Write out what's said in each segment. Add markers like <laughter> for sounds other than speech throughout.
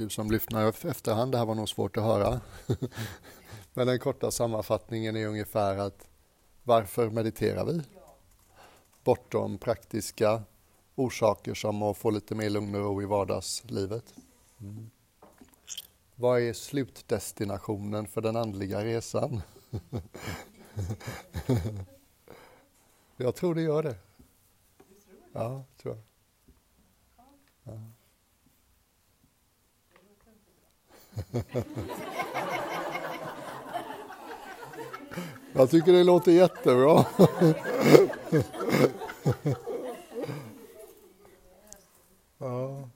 Du som lyssnar efterhand, det här var nog svårt att höra. <laughs> Men den korta sammanfattningen är ungefär att varför mediterar vi? Bortom praktiska orsaker som att få lite mer lugn och ro i vardagslivet. Mm. Vad är slutdestinationen för den andliga resan? <laughs> jag tror det gör det. Ja, tror jag. Ja. <laughs> Jag tycker det låter jättebra. <laughs> ja.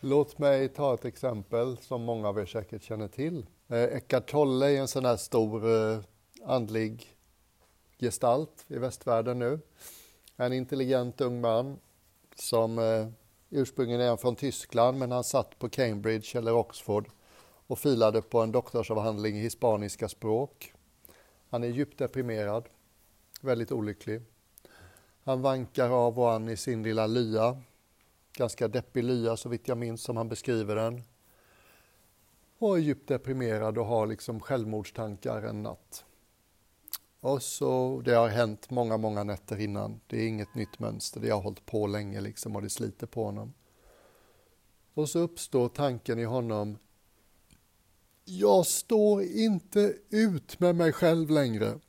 Låt mig ta ett exempel som många av er säkert känner till. Eh, Eckart Tolle är en sån här stor eh, andlig gestalt i västvärlden nu. En intelligent ung man som eh, ursprungligen är från Tyskland men han satt på Cambridge eller Oxford och filade på en doktorsavhandling i hispaniska språk. Han är djupt deprimerad, väldigt olycklig. Han vankar av och an i sin lilla lya, ganska deppig lya så vitt jag minns som han beskriver den. Och är djupt deprimerad och har liksom självmordstankar en natt. Och så, det har hänt många, många nätter innan. Det är inget nytt mönster. Det har hållit på länge liksom och det sliter på honom. Och så uppstår tanken i honom. Jag står inte ut med mig själv längre.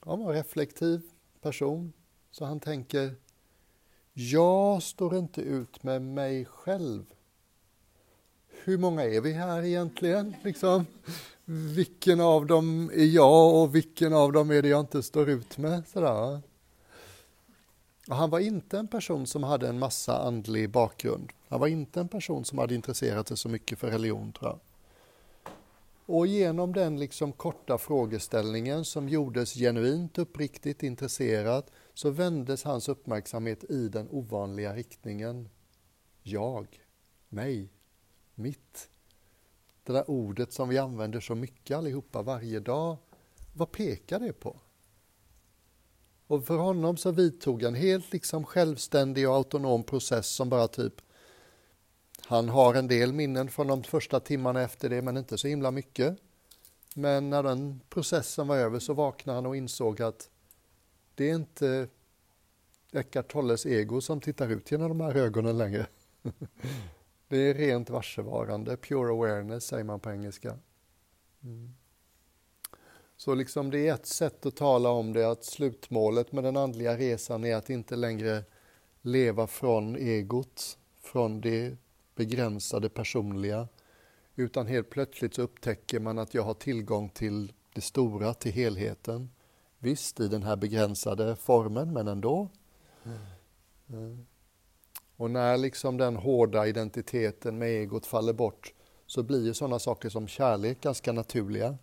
Han var en reflektiv person, så han tänker. Jag står inte ut med mig själv. Hur många är vi här egentligen? Liksom? Vilken av dem är jag och vilken av dem är det jag inte står ut med. Sådär. Och han var inte en person som hade en massa andlig bakgrund. Han var inte en person som hade intresserat sig så mycket för religion, tror jag. Och genom den liksom korta frågeställningen som gjordes genuint uppriktigt intresserad så vändes hans uppmärksamhet i den ovanliga riktningen. Jag, mig, mitt. Det där ordet som vi använder så mycket allihopa varje dag, vad pekar det på? Och för honom så vidtog en helt liksom självständig och autonom process som bara typ han har en del minnen från de första timmarna efter det, men inte så himla mycket. Men när den processen var över så vaknade han och insåg att det är inte Eckart Tolles ego som tittar ut genom de här ögonen längre. <laughs> Det är rent varsevarande, pure awareness säger man på engelska. Mm. Så liksom det är ett sätt att tala om det, att slutmålet med den andliga resan är att inte längre leva från egot, från det begränsade personliga, utan helt plötsligt så upptäcker man att jag har tillgång till det stora, till helheten. Visst, i den här begränsade formen, men ändå. Mm. Mm. Och när liksom den hårda identiteten med egot faller bort så blir ju sådana saker som kärlek ganska naturliga.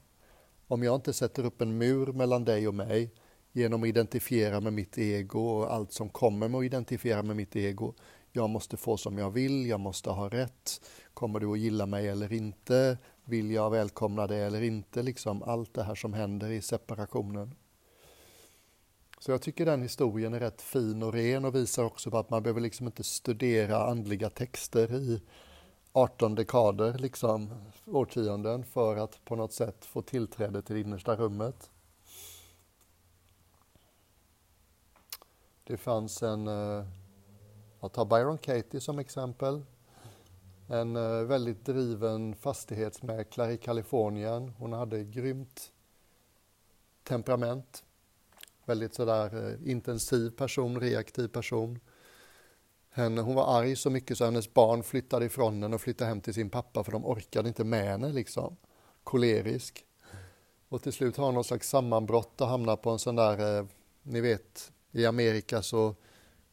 Om jag inte sätter upp en mur mellan dig och mig genom att identifiera med mitt ego och allt som kommer med att identifiera med mitt ego. Jag måste få som jag vill, jag måste ha rätt. Kommer du att gilla mig eller inte? Vill jag välkomna dig eller inte? Liksom allt det här som händer i separationen. Så jag tycker den historien är rätt fin och ren och visar också på att man behöver liksom inte studera andliga texter i 18 dekader, liksom årtionden, för att på något sätt få tillträde till det innersta rummet. Det fanns en, eh, jag tar Byron Katie som exempel, en eh, väldigt driven fastighetsmäklare i Kalifornien. Hon hade grymt temperament väldigt sådär eh, intensiv person, reaktiv person. Henne, hon var arg så mycket så hennes barn flyttade ifrån henne och flyttade hem till sin pappa för de orkade inte med henne liksom. Kolerisk. Och till slut har hon någon slags sammanbrott och hamnar på en sån där, eh, ni vet, i Amerika så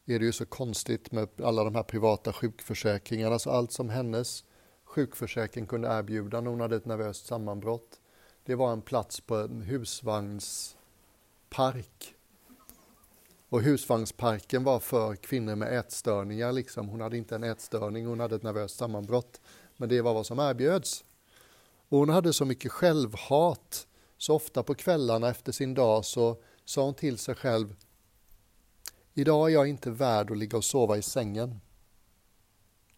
är det ju så konstigt med alla de här privata sjukförsäkringarna, så allt som hennes sjukförsäkring kunde erbjuda när hon hade ett nervöst sammanbrott, det var en plats på en husvagnspark. Och husvagnsparken var för kvinnor med ätstörningar. Liksom. Hon hade inte en ätstörning, hon hade ett nervöst sammanbrott. Men det var vad som erbjöds. Och hon hade så mycket självhat, så ofta på kvällarna efter sin dag så sa hon till sig själv Idag är jag inte värd att ligga och sova i sängen.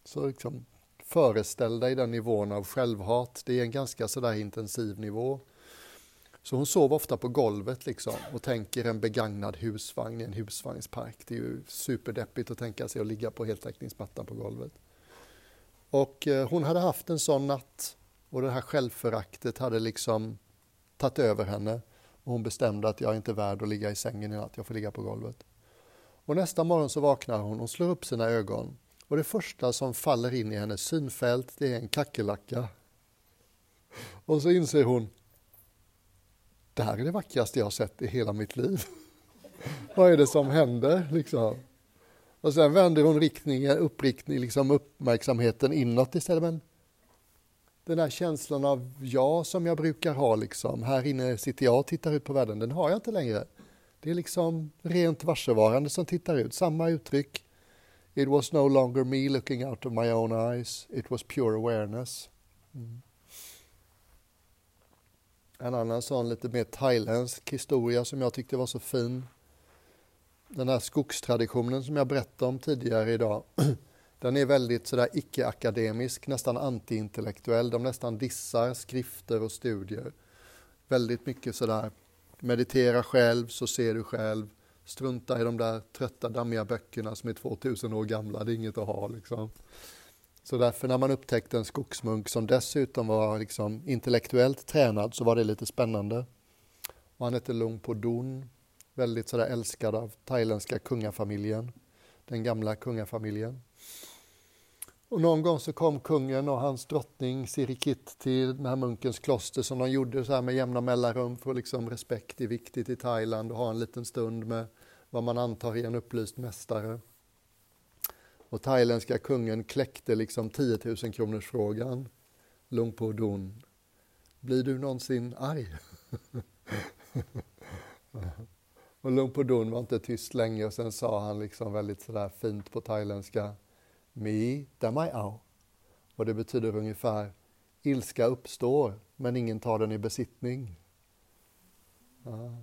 Så liksom, föreställ dig den nivån av självhat. Det är en ganska sådär intensiv nivå. Så hon sov ofta på golvet liksom och tänker en begagnad husvagn i en husvagnspark. Det är ju superdeppigt att tänka sig att ligga på heltäckningsmattan på golvet. Och eh, hon hade haft en sån natt och det här självföraktet hade liksom tagit över henne och hon bestämde att jag är inte värd att ligga i sängen i natt, jag får ligga på golvet. Och nästa morgon så vaknar hon och slår upp sina ögon och det första som faller in i hennes synfält det är en kackerlacka. Och så inser hon, det här är det vackraste jag har sett i hela mitt liv. <laughs> Vad är det som händer liksom? Och sen vänder hon riktningen, uppriktning, liksom uppmärksamheten inåt istället. Men den här känslan av jag som jag brukar ha, liksom, här inne sitter jag och tittar ut på världen, den har jag inte längre. Det är liksom rent varsevarande som tittar ut, samma uttryck. It was no longer me looking out of my own eyes, it was pure awareness. Mm. En annan sån lite mer thailändsk historia som jag tyckte var så fin. Den här skogstraditionen som jag berättade om tidigare idag. <clears throat> Den är väldigt sådär icke-akademisk, nästan antiintellektuell. De nästan dissar skrifter och studier. Väldigt mycket sådär, meditera själv så ser du själv. Strunta i de där trötta dammiga böckerna som är 2000 år gamla, det är inget att ha liksom. Så därför när man upptäckte en skogsmunk som dessutom var liksom intellektuellt tränad så var det lite spännande. Och han hette Lung Podun, väldigt sådär älskad av thailändska kungafamiljen, den gamla kungafamiljen. Och någon gång så kom kungen och hans drottning Sirikit till den här munkens kloster som de gjorde så här med jämna mellanrum för liksom respekt är viktigt i Thailand och ha en liten stund med vad man antar är en upplyst mästare. Och thailändska kungen kläckte liksom 10 000 kronors frågan. Lungpo Dun. Blir du någonsin arg? <laughs> och Lungpo Dun var inte tyst länge och sen sa han liksom väldigt sådär fint på thailändska. Mi damai ao. Och det betyder ungefär ilska uppstår men ingen tar den i besittning. Ja.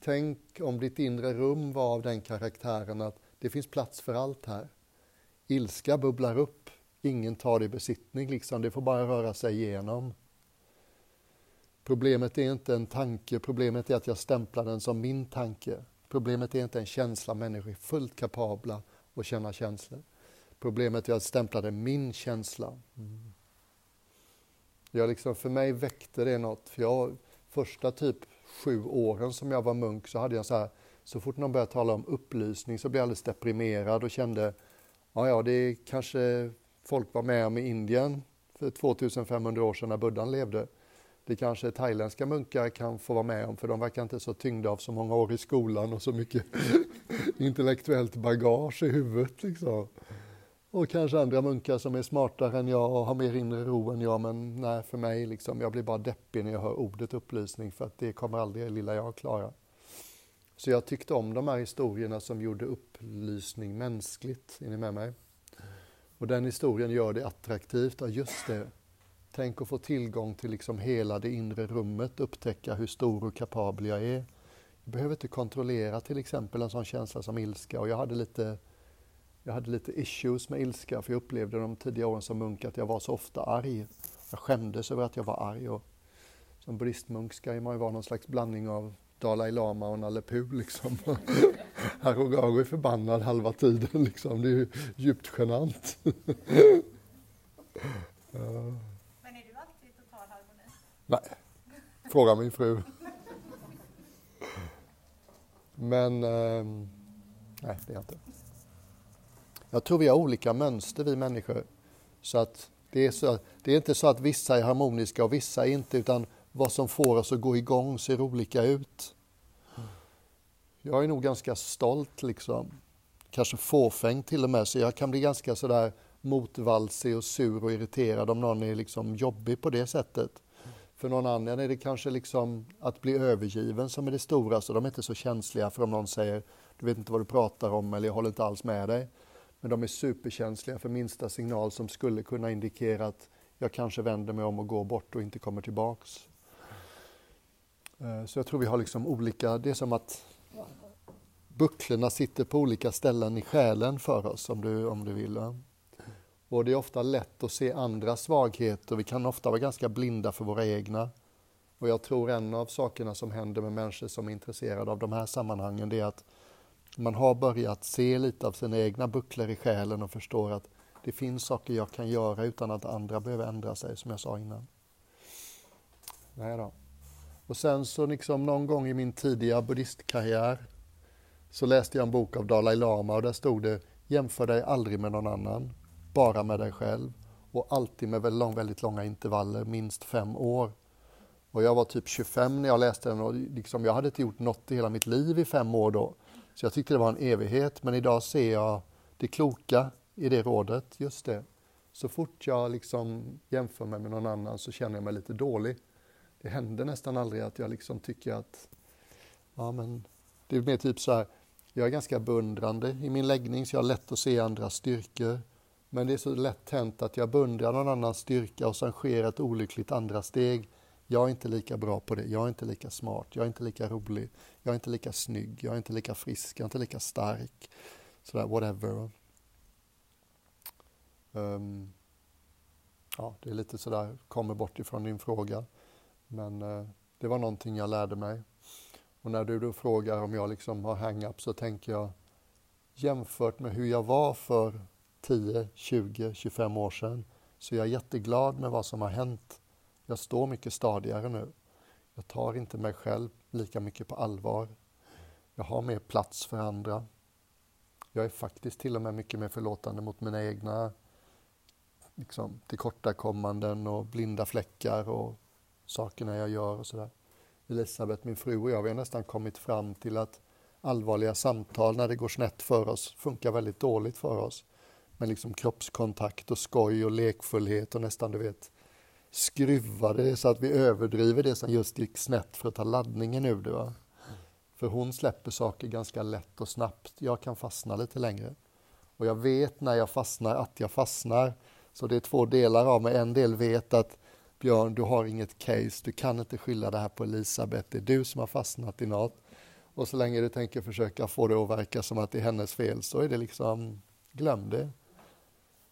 Tänk om ditt inre rum var av den karaktären att det finns plats för allt här ilska bubblar upp. Ingen tar det i besittning, liksom. det får bara röra sig igenom. Problemet är inte en tanke, problemet är att jag stämplar den som min tanke. Problemet är inte en känsla, människor är fullt kapabla att känna känslor. Problemet är att jag stämplade min känsla. Mm. Jag liksom, för mig väckte det något, för jag, första typ sju åren som jag var munk så hade jag så här, så fort någon började tala om upplysning så blev jag alldeles deprimerad och kände Ja, ja, det kanske folk var med om i Indien för 2500 år sedan när buddhan levde. Det kanske thailändska munkar kan få vara med om för de verkar inte så tyngda av så många år i skolan och så mycket <laughs> intellektuellt bagage i huvudet. Liksom. Och kanske andra munkar som är smartare än jag och har mer inre ro än jag men nej, för mig liksom, jag blir bara deppig när jag hör ordet upplysning för att det kommer aldrig lilla jag klara. Så jag tyckte om de här historierna som gjorde upplysning mänskligt. Är ni med mig? Och den historien gör det attraktivt. Ja, just det. Tänk att få tillgång till liksom hela det inre rummet, upptäcka hur stor och kapabel jag är. Jag behöver inte kontrollera till exempel en sån känsla som ilska och jag hade lite jag hade lite issues med ilska för jag upplevde de tidiga åren som munk att jag var så ofta arg. Jag skämdes över att jag var arg och som buddhistmunk ska man ju vara någon slags blandning av Dalai Lama och Nalle Puh liksom. <laughs> Harugaru är förbannad halva tiden liksom. Det är ju djupt genant. <laughs> Men är du alltid i total harmoni? Nej, fråga min fru. Men eh, nej, det är jag inte. Jag tror vi har olika mönster vi människor. Så att det är, så, det är inte så att vissa är harmoniska och vissa inte utan vad som får oss att gå igång ser olika ut. Jag är nog ganska stolt, liksom. kanske fåfäng till och med, så jag kan bli ganska sådär motvalsig och sur och irriterad om någon är liksom jobbig på det sättet. För någon annan är det kanske liksom att bli övergiven som är det stora, så de är inte så känsliga för om någon säger du vet inte vad du pratar om eller jag håller inte alls med dig. Men de är superkänsliga för minsta signal som skulle kunna indikera att jag kanske vänder mig om och går bort och inte kommer tillbaks. Eh, så jag tror vi har liksom olika, det är som att bucklorna sitter på olika ställen i själen för oss om du, om du vill. Va? Och det är ofta lätt att se andra svagheter. Vi kan ofta vara ganska blinda för våra egna. Och jag tror en av sakerna som händer med människor som är intresserade av de här sammanhangen, det är att man har börjat se lite av sina egna bucklor i själen och förstår att det finns saker jag kan göra utan att andra behöver ändra sig, som jag sa innan. Nej då. Och sen så liksom någon gång i min tidiga buddhistkarriär så läste jag en bok av Dalai Lama och där stod det Jämför dig aldrig med någon annan, bara med dig själv och alltid med väldigt, lång, väldigt långa intervaller, minst fem år. Och jag var typ 25 när jag läste den och liksom, jag hade inte gjort något i hela mitt liv i fem år då. Så jag tyckte det var en evighet, men idag ser jag det kloka i det rådet, just det. Så fort jag liksom jämför mig med någon annan så känner jag mig lite dålig. Det händer nästan aldrig att jag liksom tycker att, ja men, det är mer typ så här, jag är ganska beundrande i min läggning så jag har lätt att se andras styrkor. Men det är så lätt hänt att jag beundrar någon annans styrka och sen sker ett olyckligt andra steg. Jag är inte lika bra på det, jag är inte lika smart, jag är inte lika rolig, jag är inte lika snygg, jag är inte lika frisk, jag är inte lika stark. Sådär, whatever. Um, ja, det är lite sådär, kommer bort ifrån din fråga. Men uh, det var någonting jag lärde mig. Och när du då frågar om jag liksom har hang-up så tänker jag jämfört med hur jag var för 10, 20, 25 år sedan så jag är jätteglad med vad som har hänt. Jag står mycket stadigare nu. Jag tar inte mig själv lika mycket på allvar. Jag har mer plats för andra. Jag är faktiskt till och med mycket mer förlåtande mot mina egna liksom, tillkortakommanden och blinda fläckar och sakerna jag gör och sådär. Elisabeth, min fru och jag, vi har nästan kommit fram till att allvarliga samtal när det går snett för oss funkar väldigt dåligt för oss. Men liksom kroppskontakt och skoj och lekfullhet och nästan du vet skruva det så att vi överdriver det som just gick snett för att ta laddningen ur det. Va? För hon släpper saker ganska lätt och snabbt. Jag kan fastna lite längre. Och jag vet när jag fastnar att jag fastnar. Så det är två delar av mig. En del vet att Björn, du har inget case, du kan inte skylla det här på Elisabeth, det är du som har fastnat i något. Och så länge du tänker försöka få det att verka som att det är hennes fel så är det liksom, glöm det.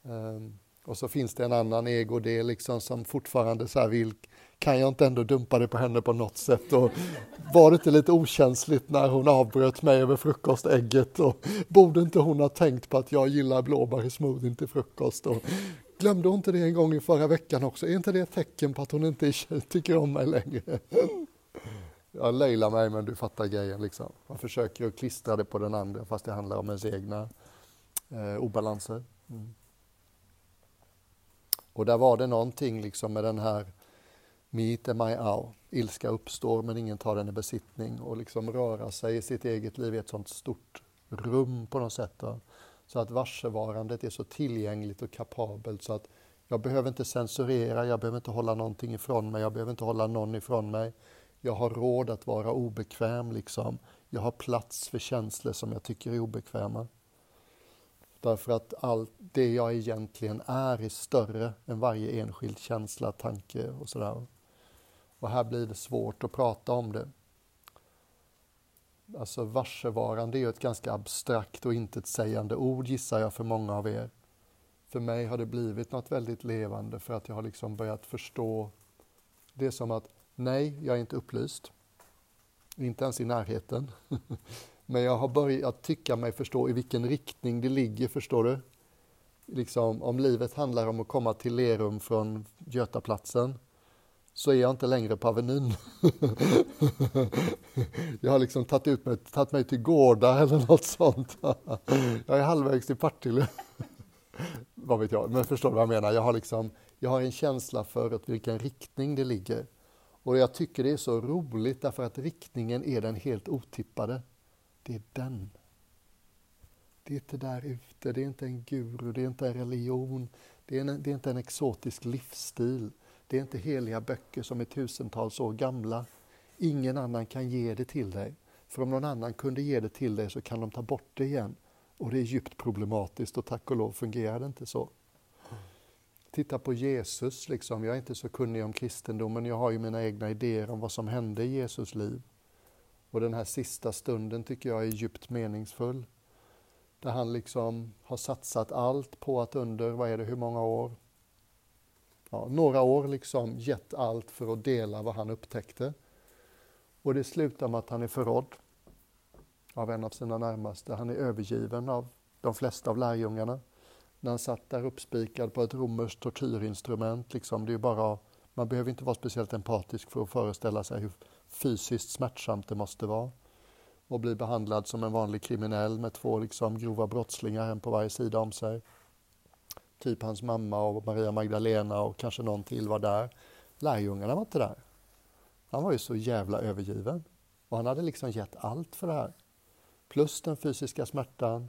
Um, och så finns det en annan egodel liksom som fortfarande så här vill, kan jag inte ändå dumpa det på henne på något sätt? Och var det inte lite okänsligt när hon avbröt mig över frukostägget? Och borde inte hon ha tänkt på att jag gillar blåbär i smoothien till frukost? Och Glömde hon inte det en gång i förra veckan också? Är inte det ett tecken på att hon inte <laughs> tycker om mig längre? Jag löjlar mig, men du fattar grejen. Liksom. Man försöker att klistra det på den andra fast det handlar om ens egna eh, obalanser. Mm. Och där var det någonting liksom med den här meet and my out. Ilska uppstår men ingen tar den i besittning och liksom röra sig i sitt eget liv i ett sånt stort rum på något sätt. Då. Så att varsevarandet är så tillgängligt och kapabelt så att jag behöver inte censurera, jag behöver inte hålla någonting ifrån mig, jag behöver inte hålla någon ifrån mig. Jag har råd att vara obekväm liksom. Jag har plats för känslor som jag tycker är obekväma. Därför att allt det jag egentligen är är större än varje enskild känsla, tanke och sådär. Och här blir det svårt att prata om det. Alltså varsevarande är ju ett ganska abstrakt och intetsägande ord gissar jag för många av er. För mig har det blivit något väldigt levande för att jag har liksom börjat förstå det är som att nej, jag är inte upplyst. Inte ens i närheten. <laughs> Men jag har börjat tycka mig förstå i vilken riktning det ligger, förstår du? Liksom, om livet handlar om att komma till Lerum från Götaplatsen så är jag inte längre på Avenyn. <laughs> jag har liksom tagit, ut mig, tagit mig till Gårda eller något sånt. <laughs> jag är halvvägs till Partille. <laughs> vad vet jag, men förstår du vad jag menar? Jag har, liksom, jag har en känsla för att vilken riktning det ligger. Och jag tycker det är så roligt därför att riktningen är den helt otippade. Det är den. Det är inte där ute, det är inte en guru, det är inte en religion, det är, en, det är inte en exotisk livsstil. Det är inte heliga böcker som är tusentals år gamla. Ingen annan kan ge det till dig. För om någon annan kunde ge det till dig så kan de ta bort det igen. Och det är djupt problematiskt och tack och lov fungerar det inte så. Titta på Jesus, liksom. jag är inte så kunnig om kristendomen, jag har ju mina egna idéer om vad som hände i Jesus liv. Och den här sista stunden tycker jag är djupt meningsfull. Där han liksom har satsat allt på att under, vad är det, hur många år? Ja, några år liksom gett allt för att dela vad han upptäckte. Och det slutar med att han är förrådd av en av sina närmaste. Han är övergiven av de flesta av lärjungarna. När han satt där uppspikad på ett romerskt tortyrinstrument. Liksom, det är bara, man behöver inte vara speciellt empatisk för att föreställa sig hur fysiskt smärtsamt det måste vara. Och bli behandlad som en vanlig kriminell med två liksom, grova brottslingar, en på varje sida om sig. Typ hans mamma och Maria Magdalena och kanske någon till var där. Lärjungarna var inte där. Han var ju så jävla övergiven. Och han hade liksom gett allt för det här. Plus den fysiska smärtan.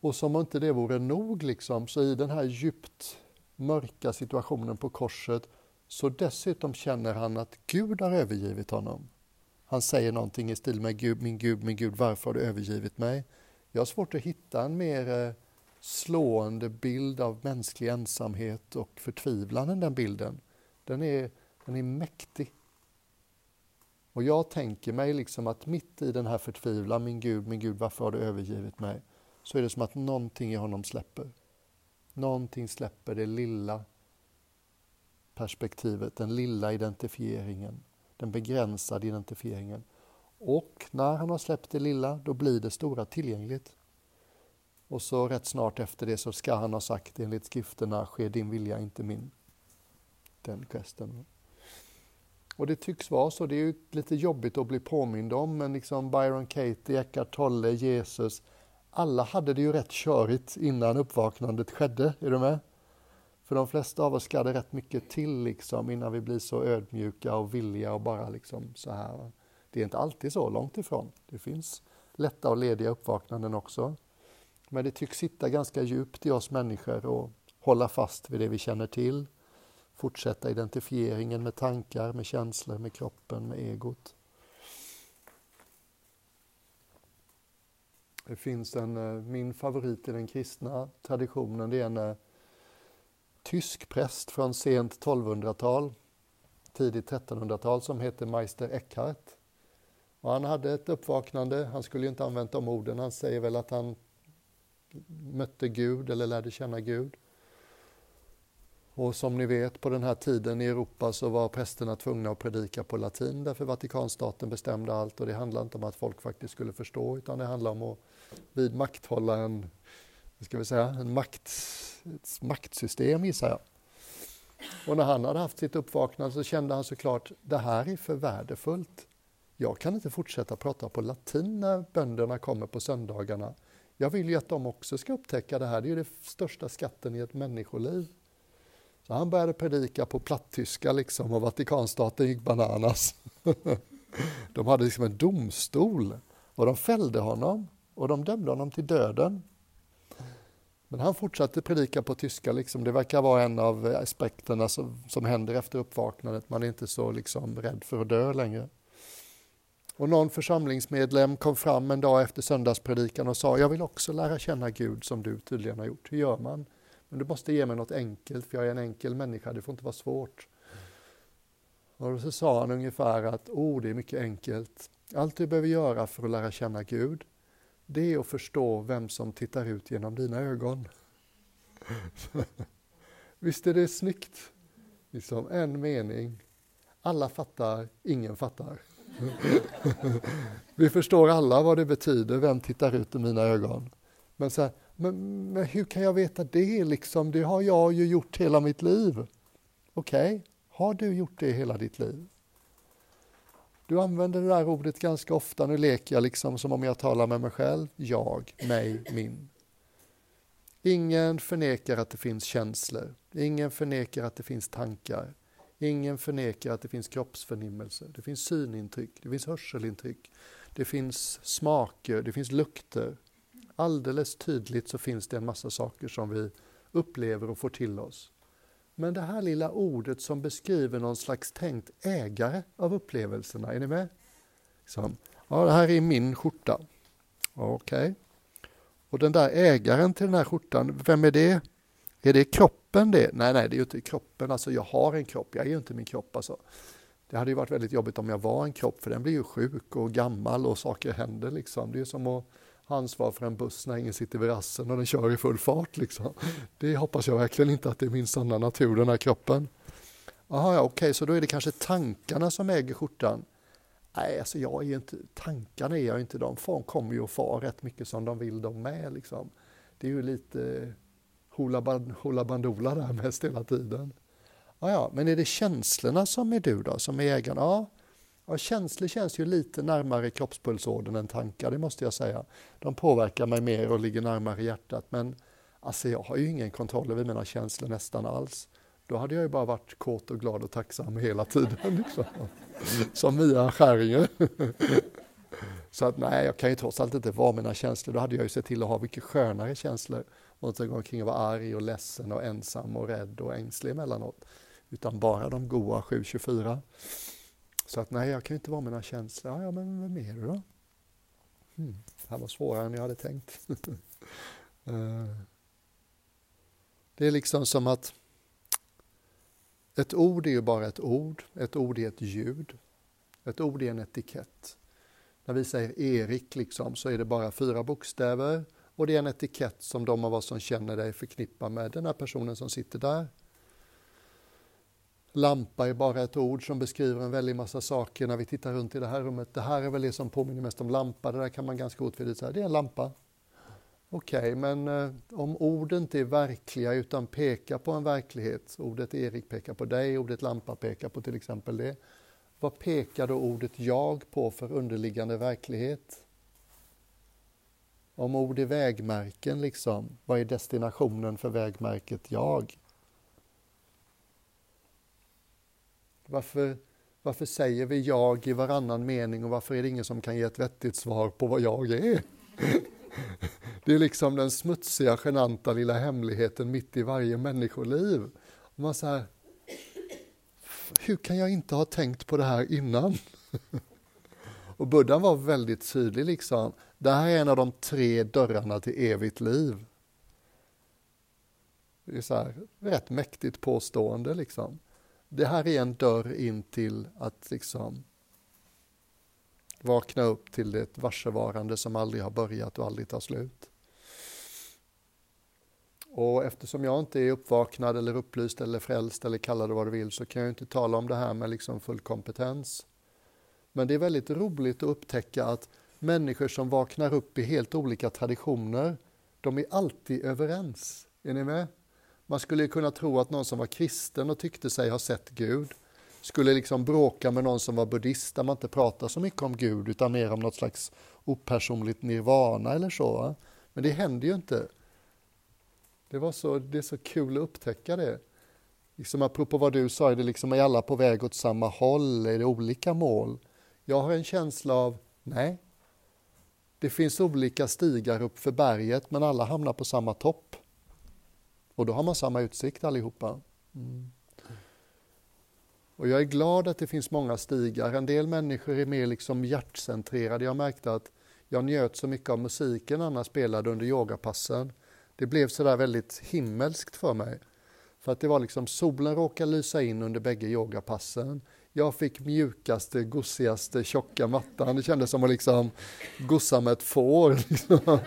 Och som om inte det vore nog, liksom, så i den här djupt mörka situationen på korset så dessutom känner han att Gud har övergivit honom. Han säger någonting i stil med Gud, min Gud, min Gud, varför har du övergivit mig? Jag har svårt att hitta en mer eh, slående bild av mänsklig ensamhet och förtvivlan än den bilden. Den är, den är mäktig. Och jag tänker mig liksom att mitt i den här förtvivlan, min Gud, min Gud, varför har du övergivit mig? Så är det som att någonting i honom släpper. Någonting släpper det lilla perspektivet, den lilla identifieringen, den begränsade identifieringen. Och när han har släppt det lilla, då blir det stora tillgängligt. Och så rätt snart efter det så ska han ha sagt enligt skrifterna, ske din vilja, inte min. Den gesten. Och det tycks vara så. Det är ju lite jobbigt att bli påmind om, men liksom Byron Katie, Eckart Tolle, Jesus, alla hade det ju rätt körigt innan uppvaknandet skedde. Är du med? För de flesta av oss ska det rätt mycket till liksom innan vi blir så ödmjuka och villiga och bara liksom så här. Det är inte alltid så, långt ifrån. Det finns lätta och lediga uppvaknanden också. Men det tycks sitta ganska djupt i oss människor och hålla fast vid det vi känner till fortsätta identifieringen med tankar, med känslor, med kroppen, med egot. Det finns en, eh, min favorit i den kristna traditionen, det är en eh, tysk präst från sent 1200-tal, tidigt 1300-tal som heter Meister Eckhart. Och han hade ett uppvaknande, han skulle ju inte använt de orden, han säger väl att han mötte Gud eller lärde känna Gud. Och som ni vet, på den här tiden i Europa så var prästerna tvungna att predika på latin därför Vatikanstaten bestämde allt och det handlade inte om att folk faktiskt skulle förstå utan det handlade om att vidmakthålla en, ska vi säga, en makt, ett maktsystem gissar jag. Och när han hade haft sitt uppvaknande så kände han såklart, det här är för värdefullt. Jag kan inte fortsätta prata på latin när bönderna kommer på söndagarna. Jag vill ju att de också ska upptäcka det här, det är ju den största skatten i ett människoliv. Så han började predika på plattyska liksom och Vatikanstaten gick bananas. <laughs> de hade liksom en domstol och de fällde honom och de dömde honom till döden. Men han fortsatte predika på tyska. Liksom. Det verkar vara en av aspekterna som, som händer efter uppvaknandet. Man är inte så liksom, rädd för att dö längre. Och någon församlingsmedlem kom fram en dag efter söndagspredikan och sa, jag vill också lära känna Gud som du tydligen har gjort. Hur gör man? Men du måste ge mig något enkelt, för jag är en enkel människa, det får inte vara svårt. Och så sa han ungefär att, oh, det är mycket enkelt. Allt du behöver göra för att lära känna Gud, det är att förstå vem som tittar ut genom dina ögon. <laughs> Visst är det snyggt? Liksom en mening. Alla fattar, ingen fattar. <laughs> Vi förstår alla vad det betyder, vem tittar ut i mina ögon. Men så här, men, men hur kan jag veta det liksom? Det har jag ju gjort hela mitt liv. Okej, okay. har du gjort det hela ditt liv? Du använder det där ordet ganska ofta. Nu leker jag liksom som om jag talar med mig själv. Jag, mig, min. Ingen förnekar att det finns känslor. Ingen förnekar att det finns tankar. Ingen förnekar att det finns kroppsförnimmelser. Det finns synintryck, det finns hörselintryck, det finns smaker, det finns lukter, alldeles tydligt så finns det en massa saker som vi upplever och får till oss. Men det här lilla ordet som beskriver någon slags tänkt ägare av upplevelserna, är ni med? Som, ja, det här är min skjorta. Okej. Okay. Och den där ägaren till den här skjortan, vem är det? Är det kroppen det? Nej, nej, det är ju inte kroppen. Alltså, jag har en kropp, jag är ju inte min kropp. Alltså. Det hade ju varit väldigt jobbigt om jag var en kropp, för den blir ju sjuk och gammal och saker händer liksom. Det är som att ha ansvar för en buss när ingen sitter vid rassen och den kör i full fart liksom. Det hoppas jag verkligen inte att det är min sanna natur, den här kroppen. Jaha, ja, okej, okay, så då är det kanske tankarna som äger skjortan. Nej, alltså jag är inte, tankarna är jag inte, de kommer ju att far rätt mycket som de vill de med liksom. Det är ju lite hula bandoola där mest hela tiden. Ja, ja, men är det känslorna som är du då, som är ägaren? Ja, ja, känslor känns ju lite närmare kroppspulsådern än tankar, det måste jag säga. De påverkar mig mer och ligger närmare hjärtat, men alltså jag har ju ingen kontroll över mina känslor nästan alls. Då hade jag ju bara varit kåt och glad och tacksam hela tiden. <laughs> Liksom. Som Mia Skäringer. <laughs> Så att nej, jag kan ju trots allt inte vara mina känslor. Då hade jag ju sett till att ha mycket skönare känslor. Och inte gå omkring och vara arg och ledsen och ensam och rädd och ängslig emellanåt. Utan bara de goa 724. Så att nej, jag kan ju inte vara mina känslor. Ja, men vem är du då? Hmm, det här var svårare än jag hade tänkt. <laughs> Eh. Det är liksom som att ett ord är ju bara ett ord, ett ord är ett ljud. Ett ord är en etikett. När vi säger Erik liksom, så är det bara fyra bokstäver och det är en etikett som de av oss som känner dig förknippar med den här personen som sitter där. Lampa är bara ett ord som beskriver en väldig massa saker när vi tittar runt i det här rummet. Det här är väl det som påminner mest om lampa, det där kan man ganska otvetydigt säga, det är en lampa. Okej, okay, men eh, om ord inte är verkliga utan pekar på en verklighet, ordet Erik pekar på dig, ordet lampa pekar på till exempel det. Vad pekar då ordet jag på för underliggande verklighet? Om ord är vägmärken, liksom, vad är destinationen för vägmärket jag? Varför, varför säger vi jag i varannan mening och varför är det ingen som kan ge ett vettigt svar på vad jag är? <laughs> Det är liksom den smutsiga, genanta lilla hemligheten mitt i varje människoliv. Och man så här, hur kan jag inte ha tänkt på det här innan? <laughs> Och Buddha var väldigt tydlig liksom. Det här är en av de tre dörrarna till evigt liv. Det är så här, rätt mäktigt påstående liksom. Det här är en dörr in till att liksom vakna upp till det varsevarande som aldrig har börjat och aldrig tar slut. Och eftersom jag inte är uppvaknad eller upplyst eller frälst eller kalla det vad du vill så kan jag inte tala om det här med liksom full kompetens. Men det är väldigt roligt att upptäcka att människor som vaknar upp i helt olika traditioner, de är alltid överens. Är ni med? Man skulle kunna tro att någon som var kristen och tyckte sig ha sett Gud skulle liksom bråka med någon som var buddhist där man inte pratar så mycket om Gud utan mer om något slags opersonligt nirvana eller så. Men det händer ju inte. Det, var så, det är så kul att upptäcka det. Liksom apropå vad du sa, är, det liksom, är alla på väg åt samma håll? Är det olika mål? Jag har en känsla av, nej. Det finns olika stigar upp för berget men alla hamnar på samma topp. Och då har man samma utsikt allihopa. Mm. Och jag är glad att det finns många stigar. En del människor är mer liksom hjärtcentrerade. Jag märkte att jag njöt så mycket av musiken Anna spelade under yogapassen. Det blev sådär väldigt himmelskt för mig. För att det var liksom solen råkade lysa in under bägge yogapassen. Jag fick mjukaste, gossigaste, tjocka mattan. Det kändes som att liksom gossa med ett får. <laughs> Liksom.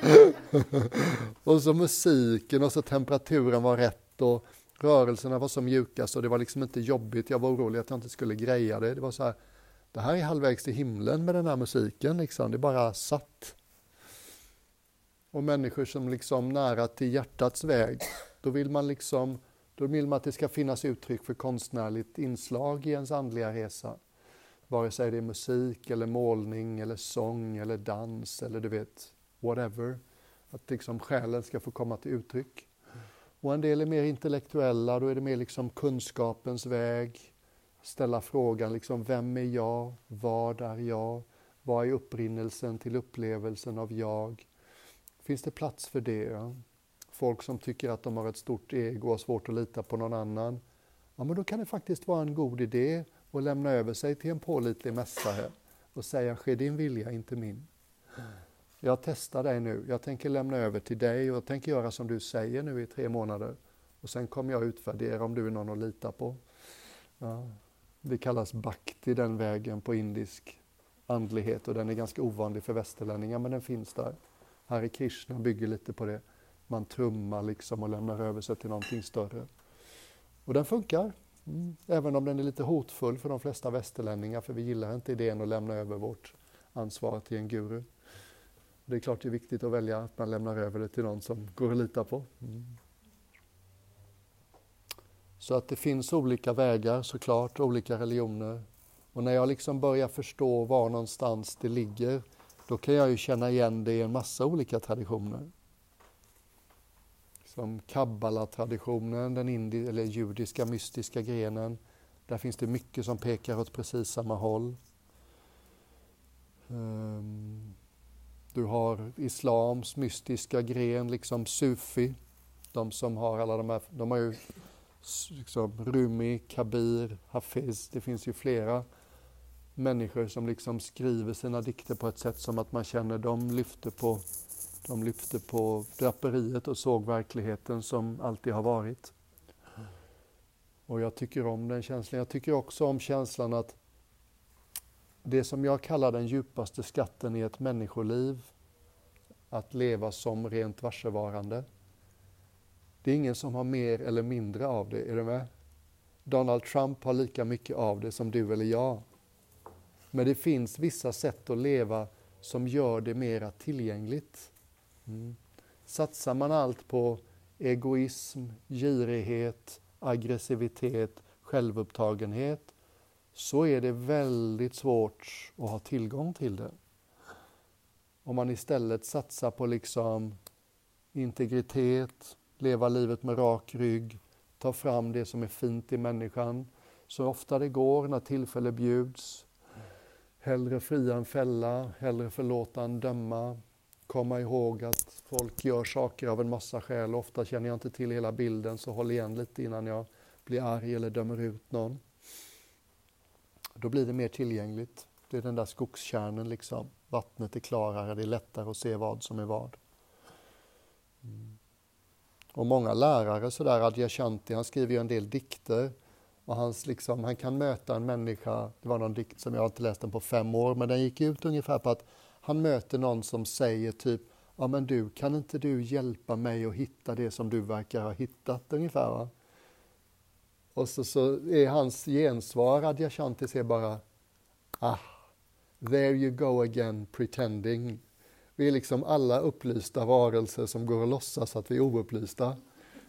och så musiken och så temperaturen var rätt och rörelserna var så mjuka så det var liksom inte jobbigt. Jag var orolig att jag inte skulle greja det. Det var så här, det här är halvvägs till himlen med den här musiken liksom. Det bara satt. Och människor som liksom nära till hjärtats väg, då vill man liksom då vill man att det ska finnas uttryck för konstnärligt inslag i ens andliga resa. Vare sig det är musik eller målning eller sång eller dans eller du vet, whatever. Att liksom själen ska få komma till uttryck. Och en del är mer intellektuella, då är det mer liksom kunskapens väg. Ställa frågan liksom, vem är jag? Vad är jag? Vad är upprinnelsen till upplevelsen av jag? Finns det plats för det? Ja? Folk som tycker att de har ett stort ego och har svårt att lita på någon annan. Ja, men då kan det faktiskt vara en god idé att lämna över sig till en pålitlig mästare och säga, ske din vilja, inte min. Jag testar dig nu. Jag tänker lämna över till dig och jag tänker göra som du säger nu i tre månader. Och sen kommer jag utvärdera om du är någon att lita på. Ja. Det kallas bhakti, den vägen på indisk andlighet och den är ganska ovanlig för västerlänningar men den finns där. Hare Krishna bygger lite på det. Man trummar liksom och lämnar över sig till någonting större. Och den funkar, mm. även om den är lite hotfull för de flesta västerlänningar för vi gillar inte idén att lämna över vårt ansvar till en guru. Det är klart det är viktigt att välja att man lämnar över det till någon som går att lita på. Mm. Så att det finns olika vägar såklart, olika religioner. Och när jag liksom börjar förstå var någonstans det ligger, då kan jag ju känna igen det i en massa olika traditioner. Som kabbala-traditionen, den indi eller judiska mystiska grenen. Där finns det mycket som pekar åt precis samma håll. Um, du har islams mystiska gren, liksom sufi. De som har alla de här, de har ju liksom Rumi, Kabir, Hafiz, det finns ju flera människor som liksom skriver sina dikter på ett sätt som att man känner de lyfter på, de lyfte på draperiet och såg verkligheten som alltid har varit. Och jag tycker om den känslan. Jag tycker också om känslan att det som jag kallar den djupaste skatten i ett människoliv, att leva som rent varsevarande. Det är ingen som har mer eller mindre av det, är du med? Donald Trump har lika mycket av det som du eller jag. Men det finns vissa sätt att leva som gör det mera tillgängligt. Mm. Satsar man allt på egoism, girighet, aggressivitet, självupptagenhet så är det väldigt svårt att ha tillgång till det. Om man istället satsar på liksom integritet, leva livet med rak rygg, ta fram det som är fint i människan, så ofta det går när tillfälle bjuds. Hellre fria än fälla, hellre förlåta än döma. Komma ihåg att folk gör saker av en massa skäl. Ofta känner jag inte till hela bilden, så håll igen lite innan jag blir arg eller dömer ut någon. Då blir det mer tillgängligt. Det är den där skogskärnen liksom. Vattnet är klarare, det är lättare att se vad som är vad. Mm. Och många lärare, sådär, Adyashanti, han skriver ju en del dikter. Och hans, liksom, han kan möta en människa, det var någon dikt som jag inte läst den på fem år, men den gick ut ungefär på att han möter någon som säger typ Ja men du, kan inte du hjälpa mig att hitta det som du verkar ha hittat ungefär? Va? Och så, så är hans gensvar, Adyashanti, är bara Ah, there you go again pretending. Vi är liksom alla upplysta varelser som går och låtsas att vi är oupplysta.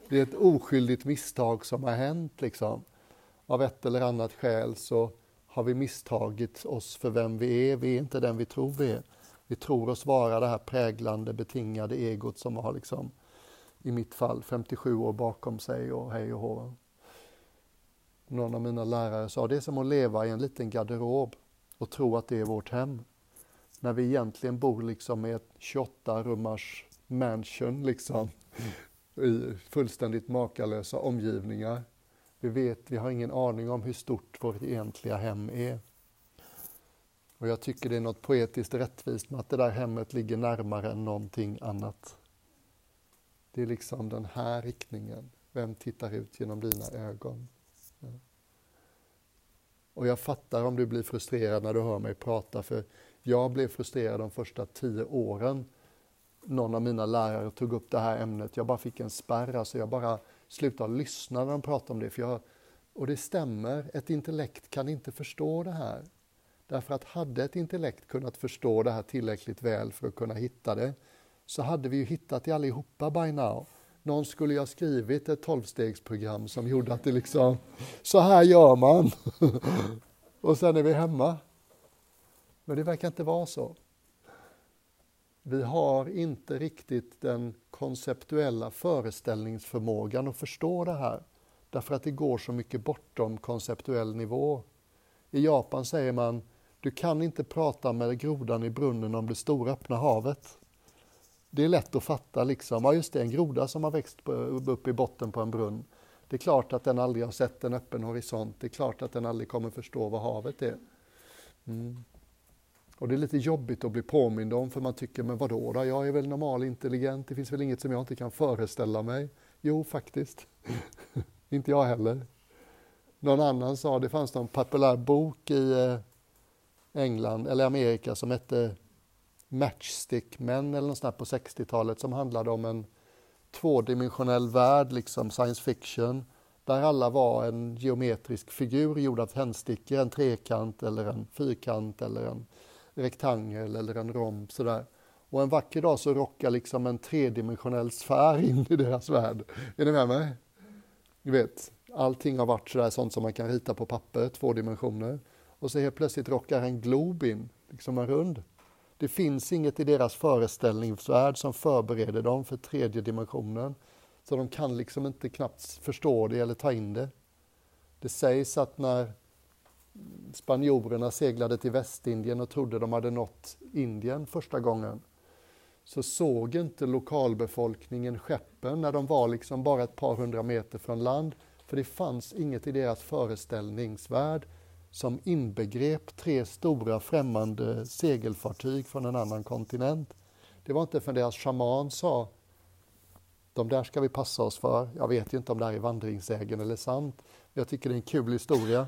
Det är ett oskyldigt misstag som har hänt liksom. Av ett eller annat skäl så har vi misstagit oss för vem vi är. Vi är inte den vi tror vi är. Vi tror oss vara det här präglande, betingade egot som har liksom, i mitt fall, 57 år bakom sig och hej och hå. Någon av mina lärare sa, det är som att leva i en liten garderob och tro att det är vårt hem. När vi egentligen bor liksom i ett 28-rummars mansion liksom. I fullständigt makalösa omgivningar. Vi vet, vi har ingen aning om hur stort vårt egentliga hem är. Och jag tycker det är något poetiskt rättvist med att det där hemmet ligger närmare än någonting annat. Det är liksom den här riktningen. Vem tittar ut genom dina ögon? Och jag fattar om du blir frustrerad när du hör mig prata, för jag blev frustrerad de första tio åren. Någon av mina lärare tog upp det här ämnet. Jag bara fick en spärr, alltså jag bara slutade lyssna när de pratade om det. För jag, och det stämmer, ett intellekt kan inte förstå det här. Därför att hade ett intellekt kunnat förstå det här tillräckligt väl för att kunna hitta det, så hade vi ju hittat det allihopa by now. Någon skulle ju ha skrivit ett tolvstegsprogram som gjorde att det liksom, så här gör man. <laughs> och sen är vi hemma. Men det verkar inte vara så. Vi har inte riktigt den konceptuella föreställningsförmågan att förstå det här. Därför att det går så mycket bortom konceptuell nivå. I Japan säger man, du kan inte prata med grodan i brunnen om det stora öppna havet det är lätt att fatta liksom, ja just det, en groda som har växt upp i botten på en brunn. Det är klart att den aldrig har sett en öppen horisont, det är klart att den aldrig kommer förstå vad havet är. Mm. Och det är lite jobbigt att bli påmind om för man tycker, men vadå då, jag är väl normal intelligent, det finns väl inget som jag inte kan föreställa mig? Jo, faktiskt. <laughs> inte jag heller. Någon annan sa, det fanns någon populär bok i eh, England eller Amerika som hette Matchstick Men eller något sånt på 60-talet som handlade om en tvådimensionell värld, liksom science fiction, där alla var en geometrisk figur gjord av tändstickor, en trekant eller en fyrkant eller en rektangel eller en romb sådär. Och en vacker dag så rockar liksom en tredimensionell sfär in i deras värld. Är ni med mig? Du vet, allting har varit sådär sånt som man kan rita på papper, två dimensioner. Och så helt plötsligt rockar en glob in, liksom en rund. Det finns inget i deras föreställningsvärld som förbereder dem för tredje dimensionen. Så de kan liksom inte knappt förstå det eller ta in det. Det sägs att när spanjorerna seglade till Västindien och trodde de hade nått Indien första gången så såg inte lokalbefolkningen skeppen när de var liksom bara ett par hundra meter från land. För det fanns inget i deras föreställningsvärld som inbegrep tre stora främmande segelfartyg från en annan kontinent. Det var inte förrän deras shaman sa de där ska vi passa oss för. Jag vet ju inte om det här är vandringssägen eller sant. Men jag tycker det är en kul historia.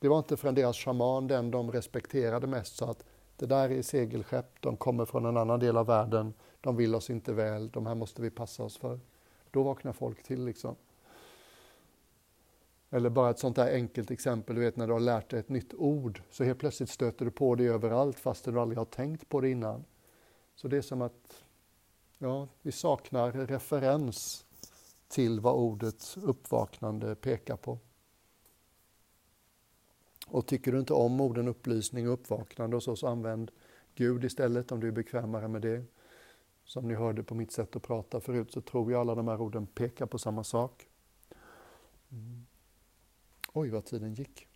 Det var inte förrän deras shaman, den de respekterade mest, sa att det där är segelskepp, de kommer från en annan del av världen, de vill oss inte väl, de här måste vi passa oss för. Då vaknar folk till liksom. Eller bara ett sånt där enkelt exempel, du vet när du har lärt dig ett nytt ord, så helt plötsligt stöter du på det överallt fast du aldrig har tänkt på det innan. Så det är som att ja, vi saknar referens till vad ordet uppvaknande pekar på. Och tycker du inte om orden upplysning och uppvaknande och så, så använd Gud istället om du är bekvämare med det. Som ni hörde på mitt sätt att prata förut så tror jag alla de här orden pekar på samma sak. Mm. Oj, vad tiden gick.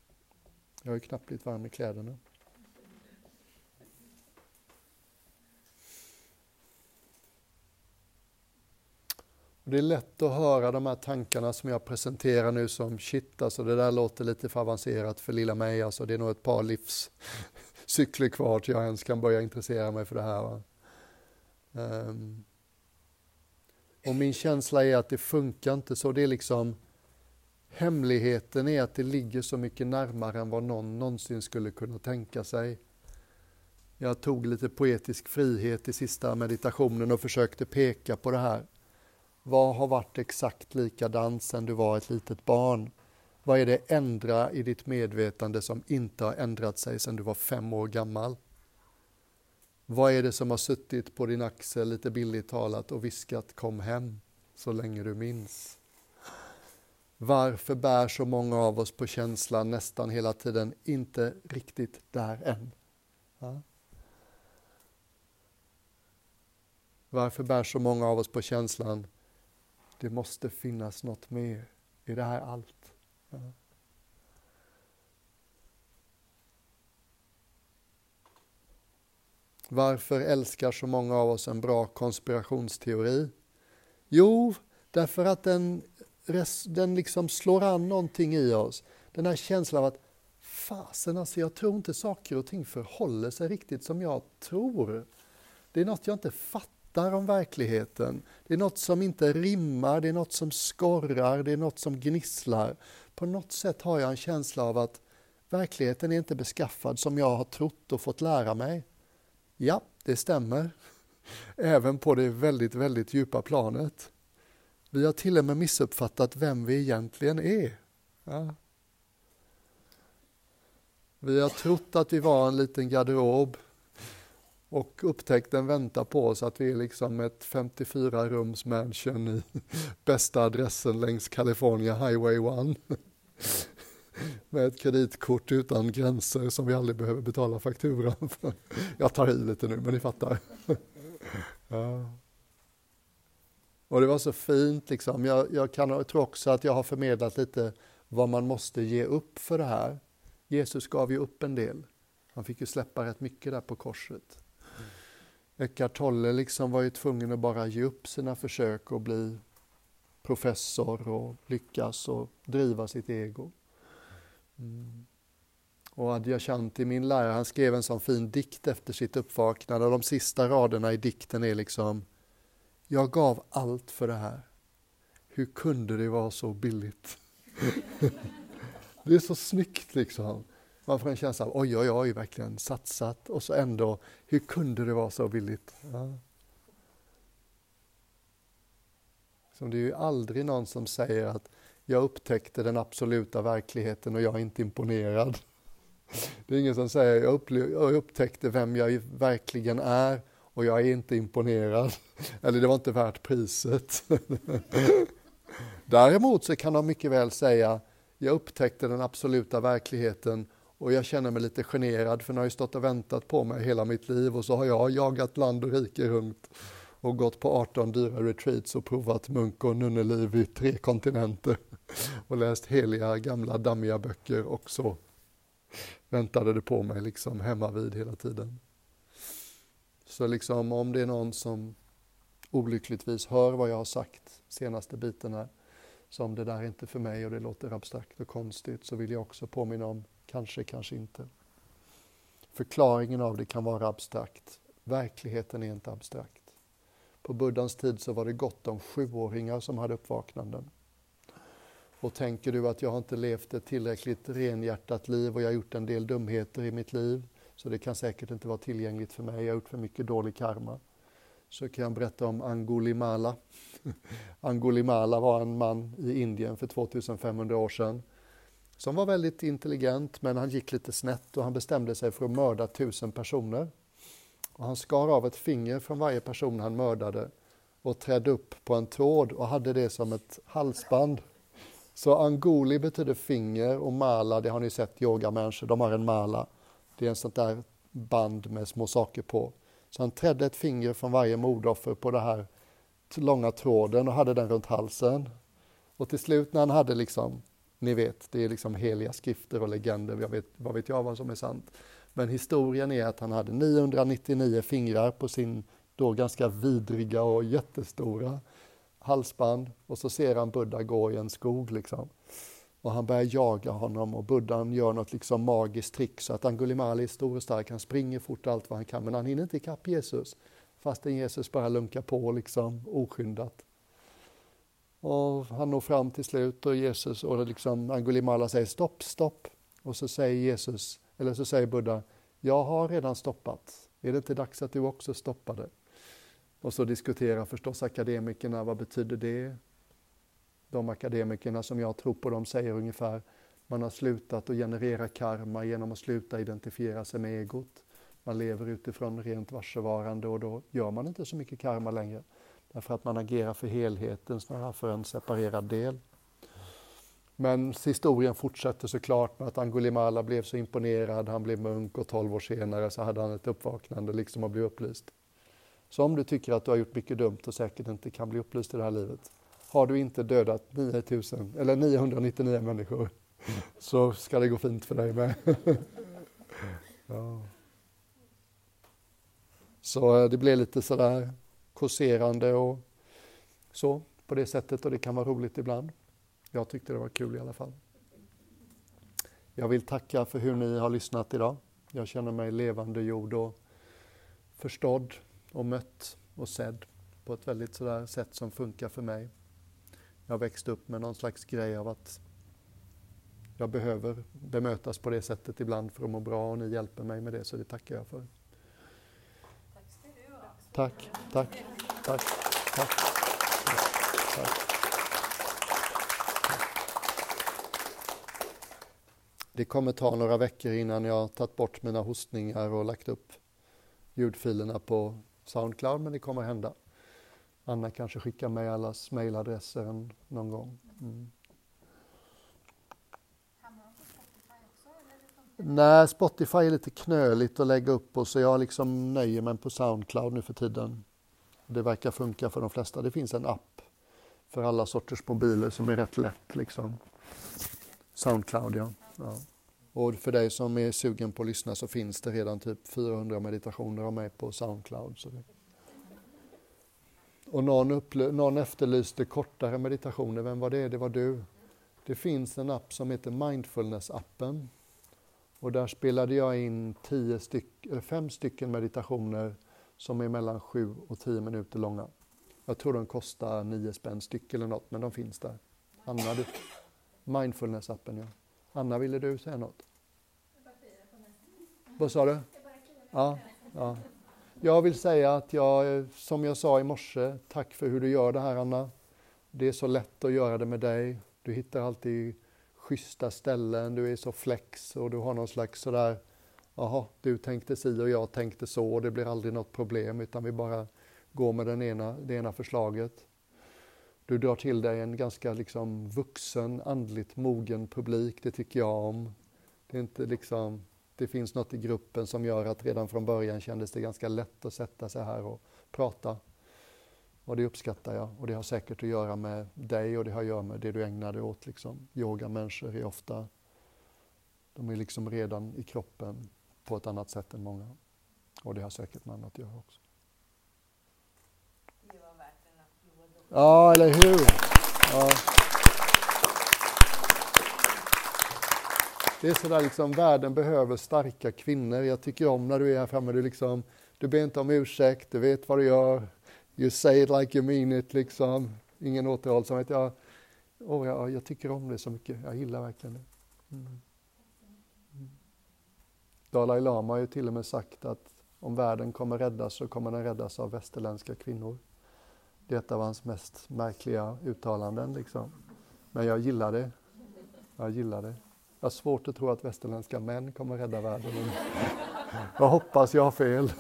Jag har ju knappt blivit varm i kläderna. Det är lätt att höra de här tankarna som jag presenterar nu som shit, alltså det där låter lite för avancerat för lilla mig, alltså det är nog ett par livscykler kvar till jag ens kan börja intressera mig för det här. Um, och min känsla är att det funkar inte så, det är liksom Hemligheten är att det ligger så mycket närmare än vad någon någonsin skulle kunna tänka sig. Jag tog lite poetisk frihet i sista meditationen och försökte peka på det här. Vad har varit exakt likadant sedan du var ett litet barn? Vad är det ändra i ditt medvetande som inte har ändrat sig sedan du var fem år gammal? Vad är det som har suttit på din axel, lite billigt talat, och viskat kom hem så länge du minns? Varför bär så många av oss på känslan nästan hela tiden, inte riktigt där än? Ja? Varför bär så många av oss på känslan, det måste finnas något mer. Är det här allt? Ja. Varför älskar så många av oss en bra konspirationsteori? Jo, därför att den, den liksom slår an någonting i oss. Den här känslan av att fasen alltså, jag tror inte saker och ting förhåller sig riktigt som jag tror. Det är något jag inte fattar om verkligheten. Det är något som inte rimmar, det är något som skorrar, det är något som gnisslar. På något sätt har jag en känsla av att verkligheten är inte beskaffad som jag har trott och fått lära mig. Ja, det stämmer. <laughs> Även på det väldigt, väldigt djupa planet. Vi har till och med missuppfattat vem vi egentligen är. Ja. Vi har trott att vi var en liten garderob och upptäckten väntar på oss att vi är liksom ett 54 rums mansion i <laughs> bästa adressen längs California Highway 1. <laughs> Med ett kreditkort utan gränser som vi aldrig behöver betala fakturan för. <laughs> Jag tar i lite nu, men ni fattar. Ja. Och det var så fint liksom. Jag, jag, kan, jag tror också att jag har förmedlat lite vad man måste ge upp för det här. Jesus gav ju upp en del. Han fick ju släppa rätt mycket där på korset. Eckart Tolle liksom var ju tvungen att bara ge upp sina försök att bli professor och lyckas och driva sitt ego. Mm. Och Adyashanti, min lärare, han skrev en sån fin dikt efter sitt uppvaknande och de sista raderna i dikten är liksom jag gav allt för det här. Hur kunde det vara så billigt? <laughs> Det är så snyggt liksom. Man får en känsla av oj, oj, oj, verkligen satsat och så ändå, hur kunde det vara så billigt? Ja. Som det är ju aldrig någon som säger att jag upptäckte den absoluta verkligheten och jag är inte imponerad. <laughs> Det är ingen som säger jag, jag upptäckte vem jag verkligen är och jag är inte imponerad. <laughs> Eller det var inte värt priset. <laughs> Däremot så kan de mycket väl säga jag upptäckte den absoluta verkligheten och jag känner mig lite generad för den har ju stått och väntat på mig hela mitt liv och så har jag jagat land och rike runt och gått på 18 dyra retreats och provat munk och nunneliv i tre kontinenter <laughs> och läst heliga gamla dammiga böcker och så väntade det på mig liksom hemma vid hela tiden. Så liksom om det är någon som olyckligtvis hör vad jag har sagt senaste biten här, som det där är inte för mig och det låter abstrakt och konstigt, så vill jag också påminna om kanske, kanske inte. Förklaringen av det kan vara abstrakt. Verkligheten är inte abstrakt. På Buddhas tid så var det gott om sjuåringar som hade uppvaknanden. Och tänker du att jag har inte levt ett tillräckligt renhjärtat liv och jag har gjort en del dumheter i mitt liv, så det kan säkert inte vara tillgängligt för mig, jag har gjort för mycket dålig karma. Så kan jag berätta om Angulimala. <laughs> Angulimala var en man i Indien för 2500 år sedan som var väldigt intelligent men han gick lite snett och han bestämde sig för att mörda tusen personer. Och han skar av ett finger från varje person han mördade och trädde upp på en tråd och hade det som ett halsband. Så angoli betyder finger och mala, det har ni sett yogamänniskor, de har en mala. Det är en sånt där band med små saker på. Så han trädde ett finger från varje mordoffer på den här långa tråden och hade den runt halsen. Och till slut när han hade liksom, ni vet, det är liksom heliga skrifter och legender, jag vet, vad vet jag vad som är sant. Men historien är att han hade 999 fingrar på sin då ganska vidriga och jättestora halsband och så ser han Buddha gå i en skog liksom. Och han börjar jaga honom och Buddhan gör något liksom magiskt trick så att Angulimala är stor och stark, han springer fort allt vad han kan men han hinner inte ikapp Jesus fastän Jesus bara lunkar på liksom oskyndat. Och han når fram till slut och Jesus och liksom Angulimala säger stopp, stopp. Och så säger Jesus, eller så säger Buddha, jag har redan stoppat. Är det inte dags att du också stoppade? Och så diskuterar förstås akademikerna, vad betyder det? De akademikerna som jag tror på, de säger ungefär, man har slutat att generera karma genom att sluta identifiera sig med egot. Man lever utifrån rent varsevarande och då gör man inte så mycket karma längre. Därför att man agerar för helheten snarare för en separerad del. Men historien fortsätter såklart med att Angulimala blev så imponerad, han blev munk och tolv år senare så hade han ett uppvaknande liksom och blev upplyst. Så om du tycker att du har gjort mycket dumt och säkert inte kan bli upplyst i det här livet, har du inte dödat 9000, eller 999 människor så ska det gå fint för dig med. <laughs> ja. Så eh, det blir lite sådär kåserande och så på det sättet och det kan vara roligt ibland. Jag tyckte det var kul i alla fall. Jag vill tacka för hur ni har lyssnat idag. Jag känner mig levande gjord och förstådd och mött och sedd på ett väldigt sådär sätt som funkar för mig. Jag växte upp med någon slags grej av att jag behöver bemötas på det sättet ibland för att må bra och ni hjälper mig med det så det tackar jag för. Tack, tack, tack, tack. tack. Det kommer ta några veckor innan jag tagit bort mina hostningar och lagt upp ljudfilerna på Soundcloud, men det kommer hända. Anna kanske skickar med allas mejladresser någon gång. Mm. Nej, Spotify är lite knöligt att lägga upp på så jag liksom nöjer mig på Soundcloud nu för tiden. Det verkar funka för de flesta. Det finns en app för alla sorters mobiler som är rätt lätt. Liksom. Soundcloud, ja. ja. Och för dig som är sugen på att lyssna så finns det redan typ 400 meditationer av mig på Soundcloud. Så det... Och någon, någon efterlyste kortare meditationer. Vem var det? Det var du. Det finns en app som heter Mindfulness-appen. Och där spelade jag in tio styck, eller fem stycken meditationer som är mellan sju och tio minuter långa. Jag tror de kostar nio spänn styck eller något, men de finns där. Anna, du? Mindfulness-appen, ja. Anna, ville du säga något? Vad sa du? Ja, ja. Jag vill säga att jag, som jag sa i morse, tack för hur du gör det här Anna. Det är så lätt att göra det med dig. Du hittar alltid schyssta ställen, du är så flex och du har någon slags sådär, jaha, du tänkte si och jag tänkte så och det blir aldrig något problem utan vi bara går med den ena, det ena förslaget. Du drar till dig en ganska liksom vuxen, andligt mogen publik, det tycker jag om. Det, är inte liksom, det finns något i gruppen som gör att redan från början kändes det ganska lätt att sätta sig här och prata. Och det uppskattar jag. Och det har säkert att göra med dig och det har att göra med det du ägnar dig åt. Liksom. Yogamänniskor är ofta, de är liksom redan i kroppen på ett annat sätt än många. Och det har säkert med annat att göra också. Ja, eller hur? Ja. Det är sådär liksom, världen behöver starka kvinnor. Jag tycker om när du är här framme, du liksom, du ber inte om ursäkt, du vet vad du gör. You say it like you mean it, liksom. Ingen återhållsamhet. Jag, oh, jag, jag tycker om det så mycket. Jag gillar verkligen det. Mm. Mm. Dalai Lama har ju till och med sagt att om världen kommer räddas så kommer den räddas av västerländska kvinnor. Det är ett av hans mest märkliga uttalanden. Liksom. Men jag gillar det. Jag gillar det. Jag har svårt att tro att västerländska män kommer rädda världen. <laughs> Jag hoppas jag har fel.